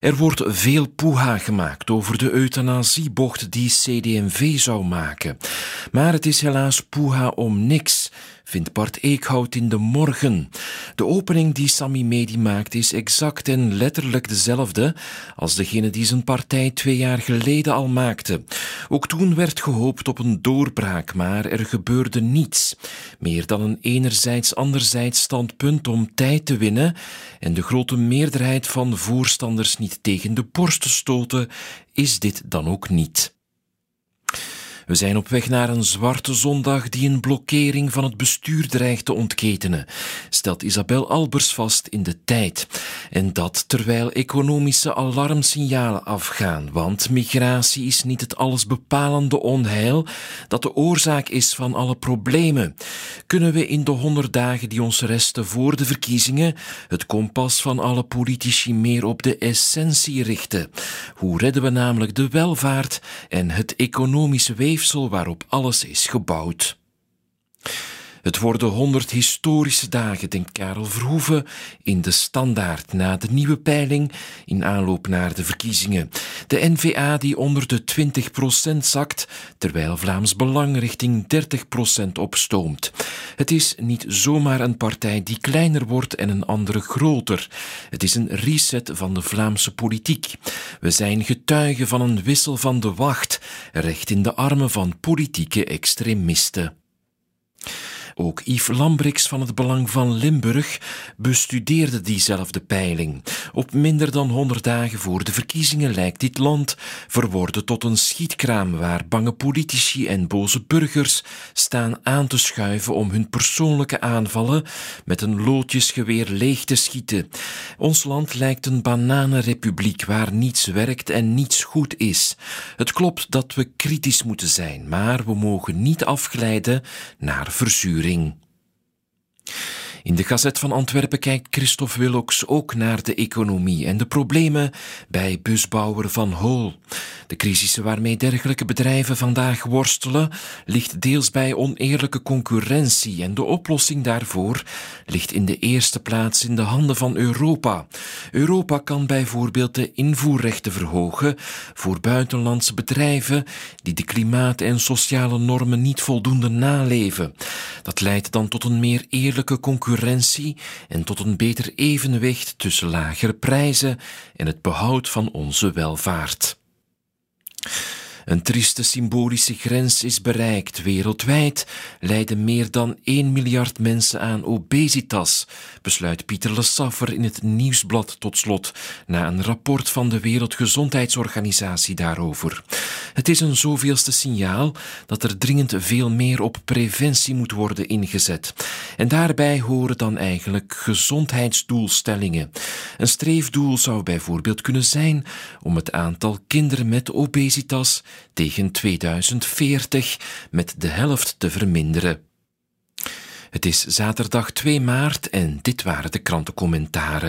Er wordt veel poeha gemaakt over de euthanasiebocht die CD&V zou maken. Maar het is helaas poeha om niks vindt Bart Eekhout in de morgen. De opening die Sami Medi maakt is exact en letterlijk dezelfde als degene die zijn partij twee jaar geleden al maakte. Ook toen werd gehoopt op een doorbraak, maar er gebeurde niets. Meer dan een enerzijds anderzijds standpunt om tijd te winnen en de grote meerderheid van voorstanders niet tegen de borst te stoten, is dit dan ook niet. We zijn op weg naar een zwarte zondag die een blokkering van het bestuur dreigt te ontketenen, stelt Isabel Albers vast in de tijd. En dat terwijl economische alarmsignalen afgaan, want migratie is niet het allesbepalende onheil dat de oorzaak is van alle problemen. Kunnen we in de honderd dagen die ons resten voor de verkiezingen het kompas van alle politici meer op de essentie richten? Hoe redden we namelijk de welvaart en het economische weefsel waarop alles is gebouwd. Het worden honderd historische dagen, denkt Karel Verhoeven in de Standaard na de nieuwe peiling in aanloop naar de verkiezingen. De NVA die onder de 20% zakt, terwijl Vlaams Belang richting 30% opstoomt. Het is niet zomaar een partij die kleiner wordt en een andere groter. Het is een reset van de Vlaamse politiek. We zijn getuigen van een wissel van de wacht, recht in de armen van politieke extremisten. Ook Yves Lambrix van het Belang van Limburg bestudeerde diezelfde peiling. Op minder dan 100 dagen voor de verkiezingen lijkt dit land verworden tot een schietkraam waar bange politici en boze burgers staan aan te schuiven om hun persoonlijke aanvallen met een loodjesgeweer leeg te schieten. Ons land lijkt een bananenrepubliek waar niets werkt en niets goed is. Het klopt dat we kritisch moeten zijn, maar we mogen niet afglijden naar verzuring. In de Gazet van Antwerpen kijkt Christophe Willocks ook naar de economie en de problemen bij busbouwer Van Hool. De crisis waarmee dergelijke bedrijven vandaag worstelen ligt deels bij oneerlijke concurrentie en de oplossing daarvoor ligt in de eerste plaats in de handen van Europa. Europa kan bijvoorbeeld de invoerrechten verhogen voor buitenlandse bedrijven die de klimaat- en sociale normen niet voldoende naleven. Dat leidt dan tot een meer eerlijke concurrentie en tot een beter evenwicht tussen lagere prijzen en het behoud van onze welvaart. Een trieste symbolische grens is bereikt. Wereldwijd lijden meer dan 1 miljard mensen aan obesitas, besluit Pieter Le in het Nieuwsblad tot slot, na een rapport van de Wereldgezondheidsorganisatie daarover. Het is een zoveelste signaal dat er dringend veel meer op preventie moet worden ingezet. En daarbij horen dan eigenlijk gezondheidsdoelstellingen. Een streefdoel zou bijvoorbeeld kunnen zijn om het aantal kinderen met obesitas tegen 2040 met de helft te verminderen. Het is zaterdag 2 maart en dit waren de krantencommentaren.